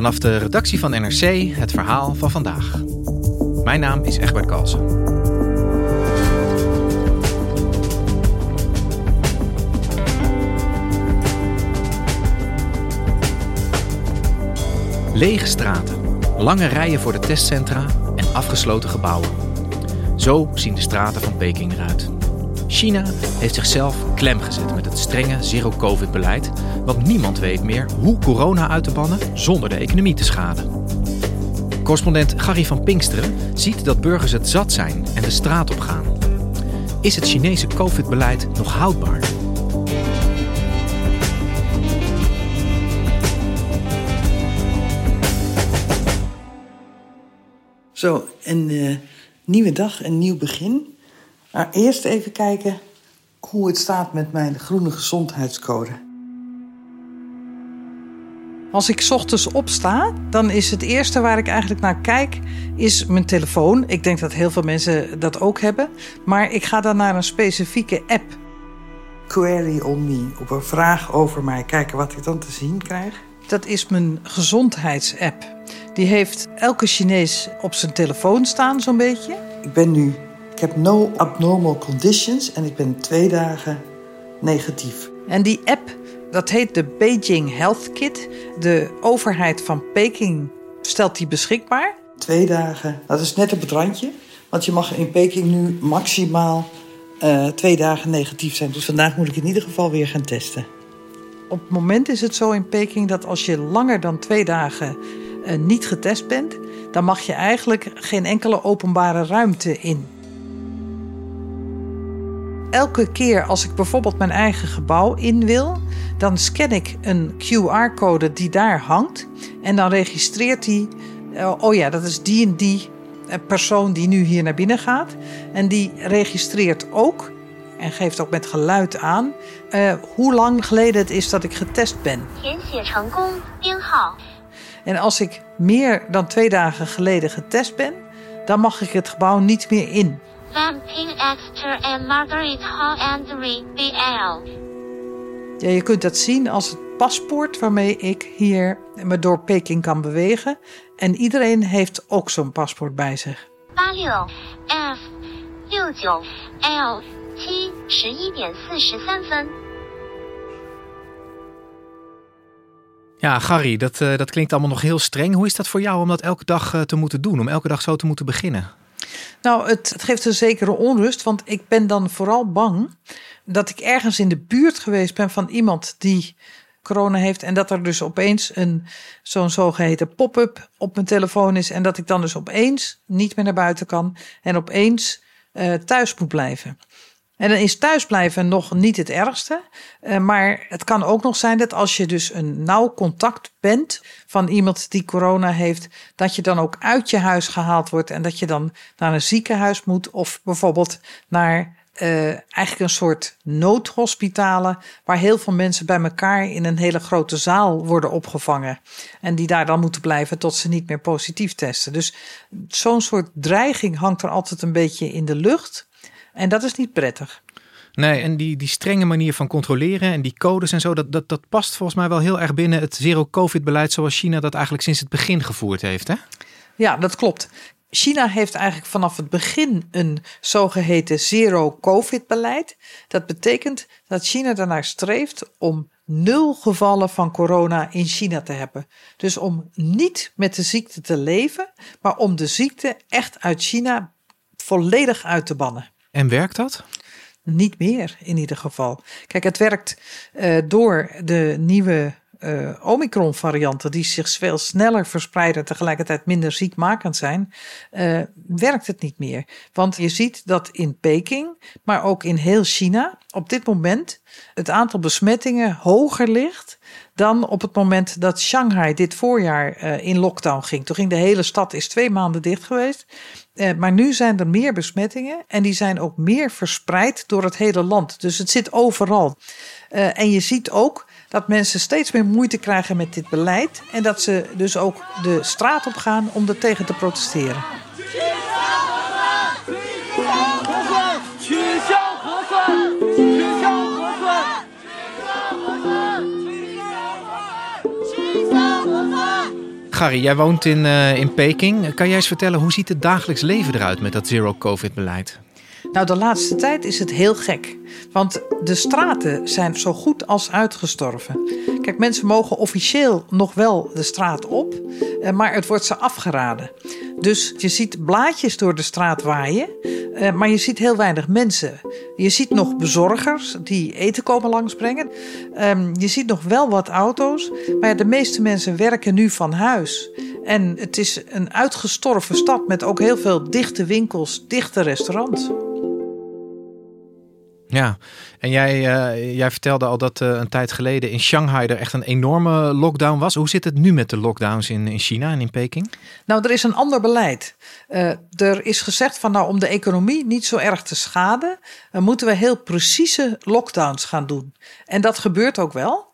Vanaf de redactie van NRC het verhaal van vandaag. Mijn naam is Egbert Kalsen. Lege straten, lange rijen voor de testcentra en afgesloten gebouwen. Zo zien de straten van Peking eruit. China heeft zichzelf klem gezet met het strenge zero-covid-beleid, want niemand weet meer hoe corona uit te bannen zonder de economie te schaden. Correspondent Gary van Pinksteren ziet dat burgers het zat zijn en de straat op gaan. Is het Chinese covid-beleid nog houdbaar? Zo, een uh, nieuwe dag, een nieuw begin. Maar eerst even kijken hoe het staat met mijn groene gezondheidscode. Als ik ochtends opsta, dan is het eerste waar ik eigenlijk naar kijk, is mijn telefoon. Ik denk dat heel veel mensen dat ook hebben. Maar ik ga dan naar een specifieke app. Query on me, op een vraag over mij, kijken wat ik dan te zien krijg. Dat is mijn gezondheidsapp. Die heeft elke Chinees op zijn telefoon staan, zo'n beetje. Ik ben nu, ik heb no abnormal conditions en ik ben twee dagen negatief. En die app, dat heet de Beijing Health Kit. De overheid van Peking stelt die beschikbaar. Twee dagen, dat is net op het randje. Want je mag in Peking nu maximaal uh, twee dagen negatief zijn. Dus vandaag moet ik in ieder geval weer gaan testen. Op het moment is het zo in Peking dat als je langer dan twee dagen uh, niet getest bent, dan mag je eigenlijk geen enkele openbare ruimte in. Elke keer als ik bijvoorbeeld mijn eigen gebouw in wil, dan scan ik een QR-code die daar hangt. En dan registreert hij, uh, oh ja, dat is die en die eh, persoon die nu hier naar binnen gaat. En die registreert ook en geeft ook met geluid aan uh, hoe lang geleden het is dat ik getest ben. En als ik meer dan twee dagen geleden getest ben, dan mag ik het gebouw niet meer in. Ja, je kunt dat zien als het paspoort waarmee ik hier me door Peking kan bewegen. En iedereen heeft ook zo'n paspoort bij zich. 86 F 69 L 7 11点43分。Ja, Gary, dat, uh, dat klinkt allemaal nog heel streng. Hoe is dat voor jou om dat elke dag uh, te moeten doen, om elke dag zo te moeten beginnen? Nou, het, het, geeft een zekere onrust, want ik ben dan vooral bang dat ik ergens in de buurt geweest ben van iemand die corona heeft en dat er dus opeens een zo'n zogeheten pop-up op mijn telefoon is en dat ik dan dus opeens niet meer naar buiten kan en opeens uh, thuis moet blijven. En dan is thuisblijven nog niet het ergste. Uh, maar het kan ook nog zijn dat als je dus een nauw contact bent van iemand die corona heeft, dat je dan ook uit je huis gehaald wordt en dat je dan naar een ziekenhuis moet of bijvoorbeeld naar uh, eigenlijk een soort noodhospitalen waar heel veel mensen bij elkaar in een hele grote zaal worden opgevangen en die daar dan moeten blijven tot ze niet meer positief testen. Dus zo'n soort dreiging hangt er altijd een beetje in de lucht. En dat is niet prettig. Nee, en die, die strenge manier van controleren en die codes en zo, dat, dat, dat past volgens mij wel heel erg binnen het zero-covid-beleid zoals China dat eigenlijk sinds het begin gevoerd heeft. Hè? Ja, dat klopt. China heeft eigenlijk vanaf het begin een zogeheten zero-covid-beleid. Dat betekent dat China daarnaar streeft om nul gevallen van corona in China te hebben. Dus om niet met de ziekte te leven, maar om de ziekte echt uit China volledig uit te bannen. En werkt dat? Niet meer in ieder geval. Kijk, het werkt uh, door de nieuwe uh, Omicron-varianten, die zich veel sneller verspreiden en tegelijkertijd minder ziekmakend zijn, uh, werkt het niet meer. Want je ziet dat in Peking, maar ook in heel China, op dit moment het aantal besmettingen hoger ligt dan op het moment dat Shanghai dit voorjaar in lockdown ging. Toen ging de hele stad is twee maanden dicht geweest. Uh, maar nu zijn er meer besmettingen en die zijn ook meer verspreid door het hele land. Dus het zit overal. Uh, en je ziet ook dat mensen steeds meer moeite krijgen met dit beleid en dat ze dus ook de straat op gaan om er tegen te protesteren. Gary, jij woont in, uh, in Peking. Kan jij eens vertellen hoe ziet het dagelijks leven eruit met dat zero-covid-beleid? Nou, de laatste tijd is het heel gek. Want de straten zijn zo goed als uitgestorven. Kijk, mensen mogen officieel nog wel de straat op, eh, maar het wordt ze afgeraden. Dus je ziet blaadjes door de straat waaien, eh, maar je ziet heel weinig mensen. Je ziet nog bezorgers die eten komen langsbrengen. Ehm, je ziet nog wel wat auto's, maar de meeste mensen werken nu van huis. En het is een uitgestorven stad met ook heel veel dichte winkels, dichte restaurants. Ja, en jij, uh, jij vertelde al dat uh, een tijd geleden in Shanghai er echt een enorme lockdown was. Hoe zit het nu met de lockdowns in, in China en in Peking? Nou, er is een ander beleid. Uh, er is gezegd van nou, om de economie niet zo erg te schaden, moeten we heel precieze lockdowns gaan doen. En dat gebeurt ook wel.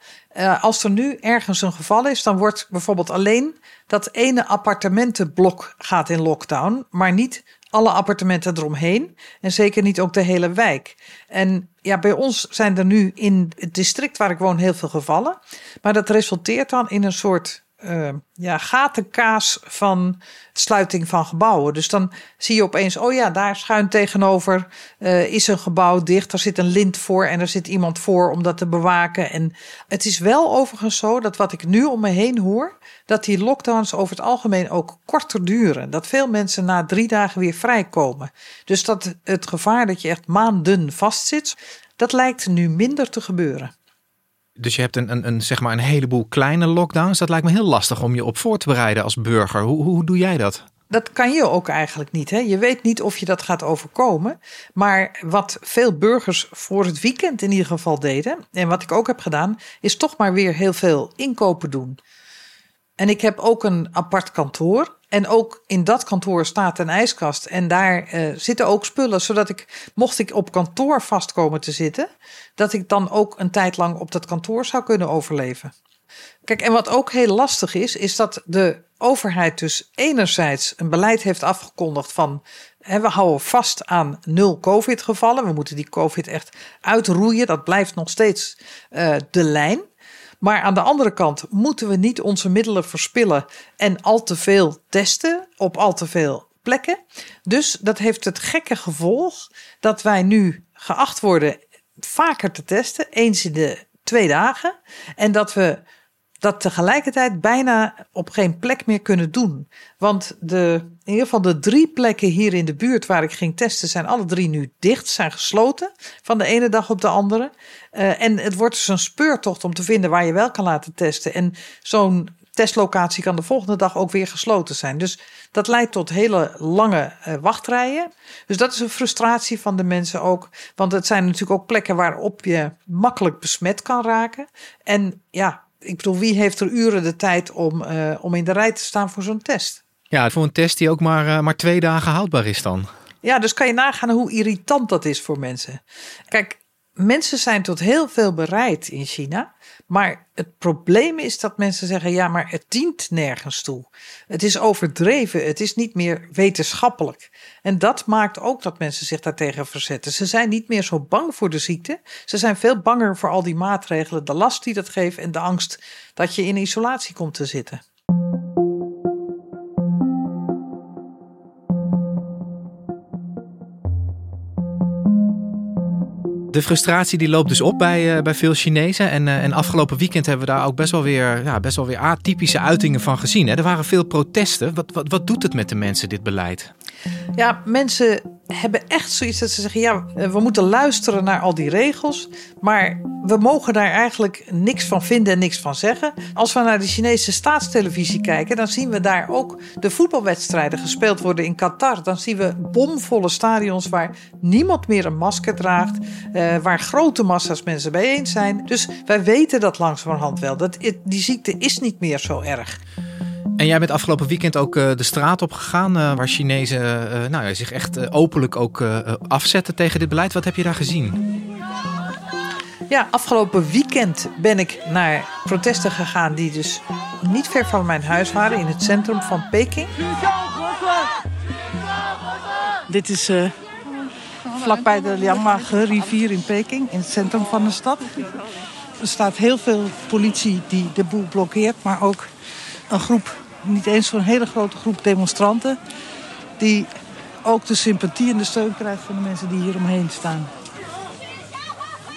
als er nu ergens een geval is, dan wordt bijvoorbeeld alleen dat ene appartementenblok gaat in lockdown, maar niet alle appartementen eromheen. En zeker niet ook de hele wijk. En ja, bij ons zijn er nu in het district waar ik woon heel veel gevallen. Maar dat resulteert dan in een soort uh, ja, gatenkaas van sluiting van gebouwen. Dus dan zie je opeens, oh ja, daar schuin tegenover uh, is een gebouw dicht. Er zit een lint voor en er zit iemand voor om dat te bewaken. En het is wel overigens zo dat wat ik nu om me heen hoor, dat die lockdowns over het algemeen ook korter duren. Dat veel mensen na drie dagen weer vrijkomen. Dus dat het gevaar dat je echt maanden vastzit, dat lijkt nu minder te gebeuren. Dus je hebt een, een, een, zeg maar een heleboel kleine lockdowns. Dat lijkt me heel lastig om je op voor te bereiden als burger. Hoe, hoe doe jij dat? Dat kan je ook eigenlijk niet. Hè? Je weet niet of je dat gaat overkomen. Maar wat veel burgers voor het weekend in ieder geval deden, en wat ik ook heb gedaan, is toch maar weer heel veel inkopen doen. En ik heb ook een apart kantoor. En ook in dat kantoor staat een ijskast. En daar uh, zitten ook spullen, zodat ik, mocht ik op kantoor vastkomen te zitten, dat ik dan ook een tijd lang op dat kantoor zou kunnen overleven. Kijk, en wat ook heel lastig is, is dat de overheid dus enerzijds een beleid heeft afgekondigd van we houden vast aan nul COVID-gevallen. We moeten die COVID echt uitroeien. Dat blijft nog steeds uh, de lijn. Maar aan de andere kant moeten we niet onze middelen verspillen en al te veel testen op al te veel plekken. Dus dat heeft het gekke gevolg dat wij nu geacht worden vaker te testen, eens in de twee dagen. En dat we dat tegelijkertijd bijna op geen plek meer kunnen doen. Want de, in ieder geval de drie plekken hier in de buurt waar ik ging testen, zijn alle drie nu dicht, zijn gesloten van de ene dag op de andere. Uh, en het wordt dus een speurtocht om te vinden waar je wel kan laten testen. En zo'n testlocatie kan de volgende dag ook weer gesloten zijn. Dus dat leidt tot hele lange uh, wachtrijen. Dus dat is een frustratie van de mensen ook. Want het zijn natuurlijk ook plekken waarop je makkelijk besmet kan raken. En ja, ik bedoel, wie heeft er uren de tijd om, uh, om in de rij te staan voor zo'n test? Ja, voor een test die ook maar, uh, maar twee dagen houdbaar is dan. Ja, dus kan je nagaan hoe irritant dat is voor mensen. Kijk, mensen zijn tot heel veel bereid in China. Maar het probleem is dat mensen zeggen: ja, maar het dient nergens toe. Het is overdreven, het is niet meer wetenschappelijk. En dat maakt ook dat mensen zich daartegen verzetten. Ze zijn niet meer zo bang voor de ziekte. Ze zijn veel banger voor al die maatregelen, de last die dat geeft en de angst dat je in isolatie komt te zitten. De frustratie die loopt dus op bij, uh, bij veel Chinezen. En, uh, en afgelopen weekend hebben we daar ook best wel weer, ja, best wel weer atypische uitingen van gezien. Hè? Er waren veel protesten. Wat, wat, wat doet het met de mensen, dit beleid? Ja, mensen hebben echt zoiets dat ze zeggen: ja, we moeten luisteren naar al die regels, maar we mogen daar eigenlijk niks van vinden en niks van zeggen. Als we naar de Chinese staatstelevisie kijken, dan zien we daar ook de voetbalwedstrijden gespeeld worden in Qatar. Dan zien we bomvolle stadions waar niemand meer een masker draagt, eh, waar grote massa's mensen bijeen zijn. Dus wij weten dat langzamerhand wel. Dat, die ziekte is niet meer zo erg. En jij bent afgelopen weekend ook uh, de straat op gegaan, uh, waar Chinezen uh, nou, zich echt openlijk ook afzetten tegen dit beleid. Wat heb je daar gezien? Ja, afgelopen weekend ben ik naar protesten gegaan die dus niet ver van mijn huis waren, in het centrum van Peking. Dit is vlakbij de Liangma-ge rivier in Peking, in het centrum van de stad. Er staat heel veel politie die de boel blokkeert, maar ook een groep niet eens zo'n hele grote groep demonstranten... die ook de sympathie en de steun krijgt van de mensen die hier omheen staan.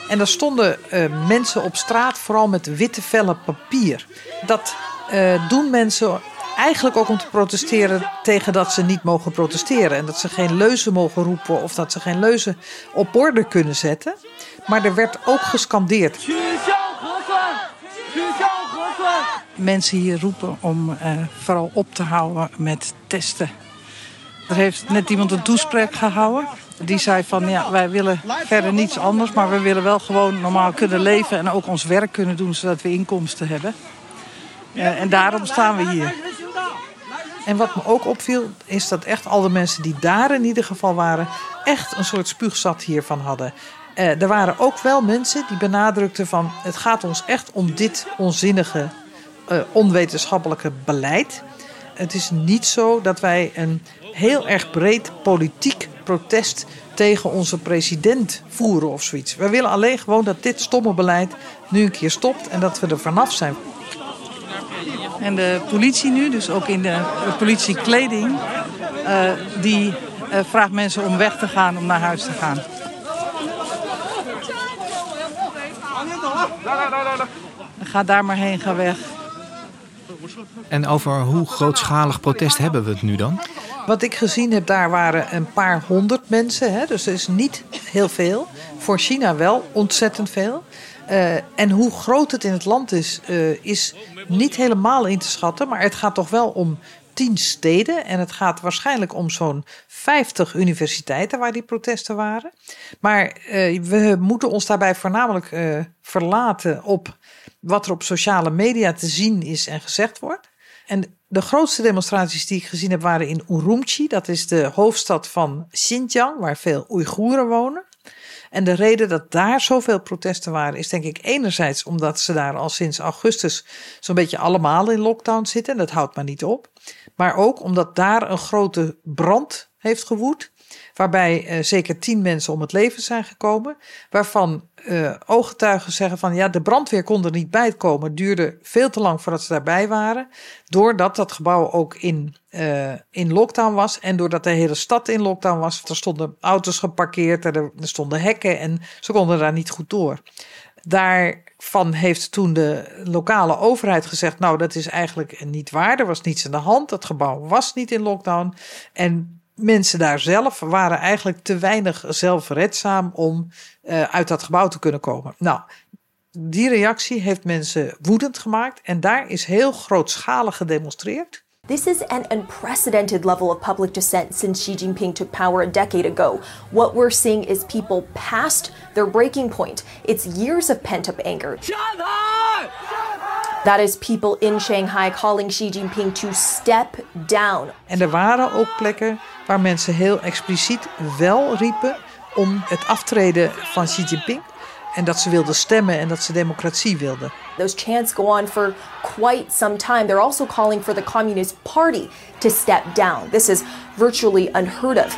En er stonden uh, mensen op straat, vooral met witte vellen papier. Dat uh, doen mensen eigenlijk ook om te protesteren tegen dat ze niet mogen protesteren. En dat ze geen leuzen mogen roepen of dat ze geen leuzen op orde kunnen zetten. Maar er werd ook gescandeerd mensen hier roepen om uh, vooral op te houden met testen. Er heeft net iemand een toespraak gehouden. Die zei van ja, wij willen verder niets anders, maar we willen wel gewoon normaal kunnen leven en ook ons werk kunnen doen zodat we inkomsten hebben. Uh, en daarom staan we hier. En wat me ook opviel, is dat echt al de mensen die daar in ieder geval waren, echt een soort spuugzat hiervan hadden. Uh, er waren ook wel mensen die benadrukten van het gaat ons echt om dit onzinnige uh, onwetenschappelijke beleid. Het is niet zo dat wij een heel erg breed politiek protest tegen onze president voeren of zoiets. Wij willen alleen gewoon dat dit stomme beleid nu een keer stopt en dat we er vanaf zijn. En de politie nu, dus ook in de, politiekleding, uh, die uh, vraagt mensen om weg te gaan, om naar huis te gaan. Ga daar maar heen, ga weg. En over hoe grootschalig protest hebben we het nu dan? Wat ik gezien heb, daar waren een paar honderd mensen. Hè? Dus dat is niet heel veel. Voor China wel ontzettend veel. Uh, en hoe groot het in het land is, uh, is niet helemaal in te schatten. Maar het gaat toch wel om tien steden. En het gaat waarschijnlijk om zo'n 50 universiteiten waar die protesten waren. Maar uh, we moeten ons daarbij voornamelijk verlaten op wat er op sociale media te zien is en gezegd wordt. En de grootste demonstraties die ik gezien heb waren in Urumqi. Dat is de hoofdstad van Xinjiang, waar veel Oeigoeren wonen. En de reden dat daar zoveel protesten waren, is denk ik enerzijds omdat ze daar al sinds augustus zo'n beetje allemaal in lockdown zitten. En dat houdt maar niet op. Maar ook omdat daar een grote brand heeft gewoed waarbij uh, zeker tien mensen om het leven zijn gekomen. Waarvan uh, ooggetuigen zeggen van ja, de brandweer kon er niet bij komen. Het duurde veel te lang voordat ze daarbij waren. Doordat dat gebouw ook in, uh, in lockdown was. En doordat de hele stad in lockdown was. Er stonden auto's geparkeerd, er, er stonden hekken en ze konden daar niet goed door. Daarvan heeft toen de lokale overheid gezegd: Nou, dat is eigenlijk niet waar. Er was niets aan de hand. Het gebouw was niet in lockdown. En mensen daar zelf waren eigenlijk te weinig zelfredzaam om uh, uit dat gebouw te kunnen komen. Nou, die reactie heeft mensen woedend gemaakt en daar is heel grootschalig gedemonstreerd. This is an unprecedented level of public dissent since Xi Jinping took power a decade ago. What we're seeing is people past their breaking point. It's years of pent up anger. That is people in Shanghai calling Xi Jinping to step down. En er waren ook plekken waar mensen heel expliciet wel riepen om het aftreden van Xi Jinping. En dat ze wilden stemmen en dat ze democratie wilden. Those chants go on for quite some time. They're also calling for the Communist Party to step down. This is virtually unheard of.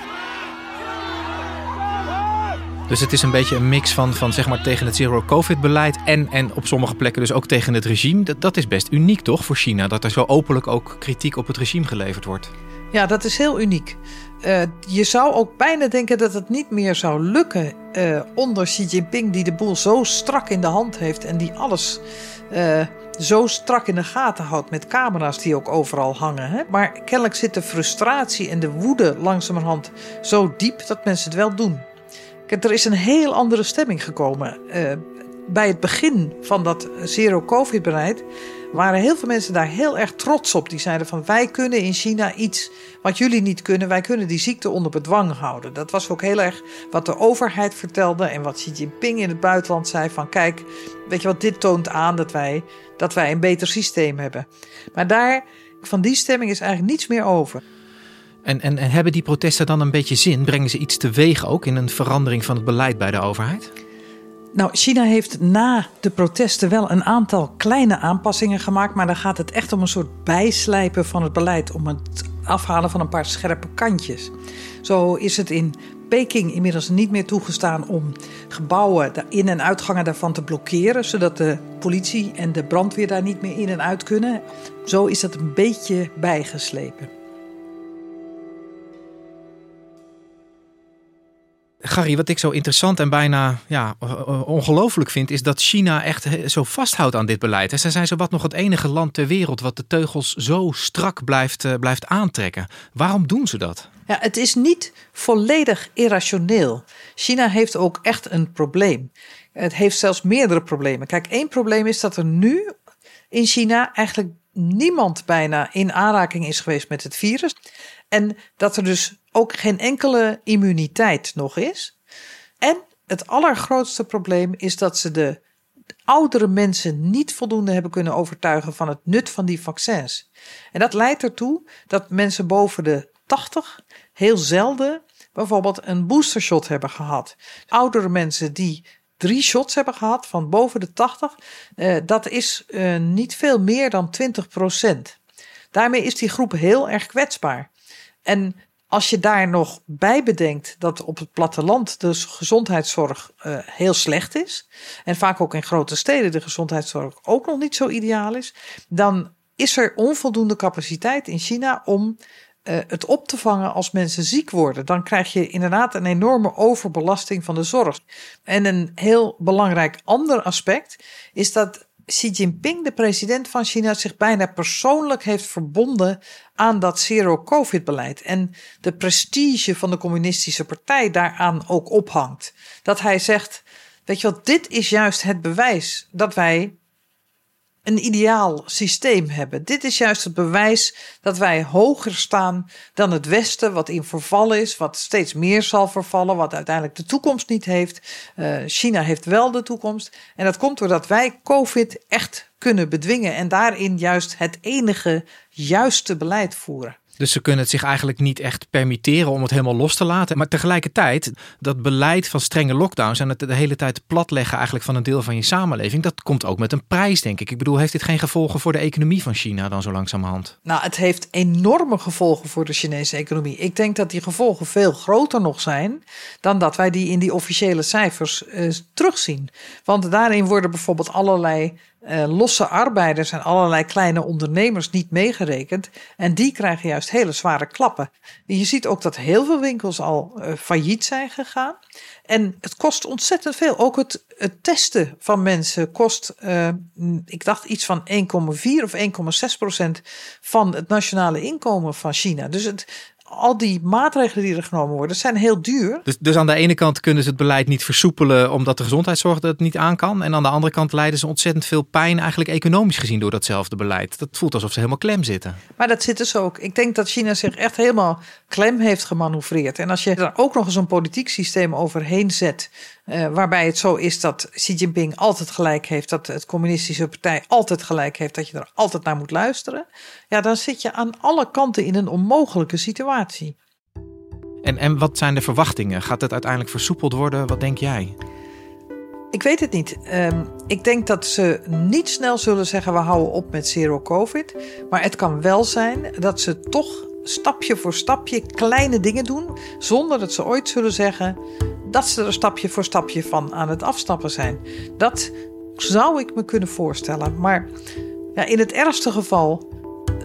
Dus het is een beetje een mix van, van zeg maar tegen het zero-covid-beleid en, en op sommige plekken dus ook tegen het regime. Dat, dat is best uniek toch voor China, dat er zo openlijk ook kritiek op het regime geleverd wordt. Ja, dat is heel uniek. Uh, je zou ook bijna denken dat het niet meer zou lukken uh, onder Xi Jinping, die de boel zo strak in de hand heeft en die alles uh, zo strak in de gaten houdt met camera's die ook overal hangen. Hè? Maar kennelijk zit de frustratie en de woede langzamerhand zo diep dat mensen het wel doen. Er is een heel andere stemming gekomen. bij het begin van dat zero-covid-beleid waren heel veel mensen daar heel erg trots op. Die zeiden van wij kunnen in China iets wat jullie niet kunnen. Wij kunnen die ziekte onder bedwang houden. Dat was ook heel erg wat de overheid vertelde en wat Xi Jinping in het buitenland zei van kijk, weet je wat, dit toont aan dat wij, dat wij een beter systeem hebben. Maar daar, van die stemming is eigenlijk niets meer over. En, en, en hebben die protesten dan een beetje zin? Brengen ze iets teweeg ook in een verandering van het beleid bij de overheid? Nou, China heeft na de protesten wel een aantal kleine aanpassingen gemaakt, maar dan gaat het echt om een soort bijslijpen van het beleid, om het afhalen van een paar scherpe kantjes. Zo is het in Peking inmiddels niet meer toegestaan om gebouwen, de in- en uitgangen daarvan te blokkeren, zodat de politie en de brandweer daar niet meer in en uit kunnen. Zo is dat een beetje bijgeslepen. Gary, wat ik zo interessant en bijna ja, ongelooflijk vind, is dat China echt zo vasthoudt aan dit beleid. Ze zijn zo wat nog het enige land ter wereld wat de teugels zo strak blijft, eh, blijft aantrekken. Waarom doen ze dat? Ja, het is niet volledig irrationeel. China heeft ook echt een probleem. Het heeft zelfs meerdere problemen. Kijk, één probleem is dat er nu in China eigenlijk niemand bijna in aanraking is geweest met het virus. En dat er dus ook geen enkele immuniteit nog is. En het allergrootste probleem is dat ze de oudere mensen niet voldoende hebben kunnen overtuigen van het nut van die vaccins. En dat leidt ertoe dat mensen boven de 80 heel zelden bijvoorbeeld een boostershot hebben gehad. Oudere mensen die drie shots hebben gehad van boven de 80, eh, dat is eh, niet veel meer dan 20 procent. Daarmee is die groep heel erg kwetsbaar. En als je daar nog bij bedenkt dat op het platteland de gezondheidszorg uh, heel slecht is, en vaak ook in grote steden de gezondheidszorg ook nog niet zo ideaal is, dan is er onvoldoende capaciteit in China om uh, het op te vangen als mensen ziek worden. Dan krijg je inderdaad een enorme overbelasting van de zorg. En een heel belangrijk ander aspect is dat Xi Jinping, de president van China, zich bijna persoonlijk heeft verbonden aan dat zero-covid-beleid. En de prestige van de communistische partij daaraan ook ophangt. Dat hij zegt: Weet je wat, dit is juist het bewijs dat wij een ideaal systeem hebben. Dit is juist het bewijs dat wij hoger staan dan het Westen, wat in verval is, wat steeds meer zal vervallen, wat uiteindelijk de toekomst niet heeft. Uh, China heeft wel de toekomst. En dat komt doordat wij COVID echt kunnen bedwingen en daarin juist het enige juiste beleid voeren. Dus ze kunnen het zich eigenlijk niet echt permitteren om het helemaal los te laten. Maar tegelijkertijd, dat beleid van strenge lockdowns en het de hele tijd platleggen eigenlijk van een deel van je samenleving, dat komt ook met een prijs, denk ik. Ik bedoel, heeft dit geen gevolgen voor de economie van China dan zo langzamerhand? Nou, het heeft enorme gevolgen voor de Chinese economie. Ik denk dat die gevolgen veel groter nog zijn dan dat wij die in die officiële cijfers uh, terugzien. Want daarin worden bijvoorbeeld allerlei uh, losse arbeiders en allerlei kleine ondernemers niet meegerekend. En die krijgen juist hele zware klappen. Je ziet ook dat heel veel winkels al uh, failliet zijn gegaan. En het kost ontzettend veel. Ook het, testen van mensen kost, uh, ik dacht iets van 1,4 of 1,6 procent van het nationale inkomen van China. Dus het, al die maatregelen die er genomen worden, zijn heel duur. Dus, dus aan de ene kant kunnen ze het beleid niet versoepelen omdat de gezondheidszorg dat niet aan kan. En aan de andere kant leiden ze ontzettend veel pijn, eigenlijk economisch gezien, door datzelfde beleid. Dat voelt alsof ze helemaal klem zitten. Maar dat zit dus ook. Ik denk dat China zich echt helemaal klem heeft gemanoeuvreerd. En als je daar ook nog eens een politiek systeem overheen zet. Uh, waarbij het zo is dat Xi Jinping altijd gelijk heeft, dat het communistische partij altijd gelijk heeft, dat je er altijd naar moet luisteren. Ja, dan zit je aan alle kanten in een onmogelijke situatie. En, en wat zijn de verwachtingen? Gaat het uiteindelijk versoepeld worden? Wat denk jij? Ik weet het niet. Um, ik denk dat ze niet snel zullen zeggen: we houden op met zero COVID. Maar het kan wel zijn dat ze toch stapje voor stapje kleine dingen doen, zonder dat ze ooit zullen zeggen dat ze er stapje voor stapje van aan het afstappen zijn. Dat zou ik me kunnen voorstellen. Maar ja, in het ergste geval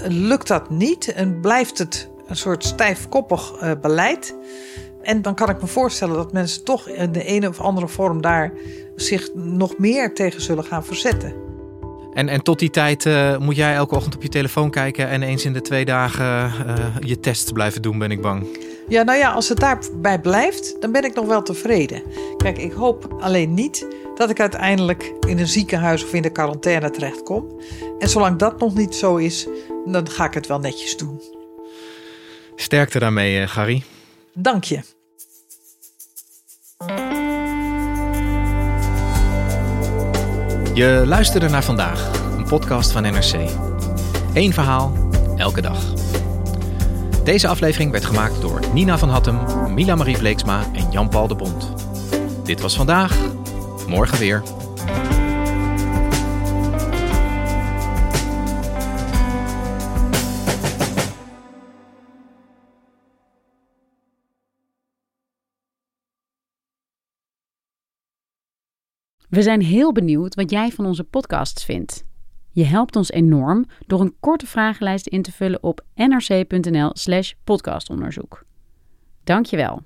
lukt dat niet en blijft het een soort stijfkoppig uh, beleid. En dan kan ik me voorstellen dat mensen toch in de ene of andere vorm daar zich nog meer tegen zullen gaan verzetten. En, en tot die tijd uh, moet jij elke ochtend op je telefoon kijken en eens in de twee dagen uh, je test blijven doen, ben ik bang. Ja, nou ja, als het daarbij blijft, dan ben ik nog wel tevreden. Kijk, ik hoop alleen niet dat ik uiteindelijk in een ziekenhuis of in de quarantaine terechtkom. En zolang dat nog niet zo is, dan ga ik het wel netjes doen. Sterkte daarmee, uh, Gary. Dank je. Je luisterde naar vandaag, een podcast van NRC. Eén verhaal, elke dag. Deze aflevering werd gemaakt door Nina van Hattem, Mila Marie Bleeksma en Jan-Paul de Bond. Dit was vandaag, morgen weer. We zijn heel benieuwd wat jij van onze podcasts vindt. Je helpt ons enorm door een korte vragenlijst in te vullen op nrc.nl/slash podcastonderzoek. Dankjewel.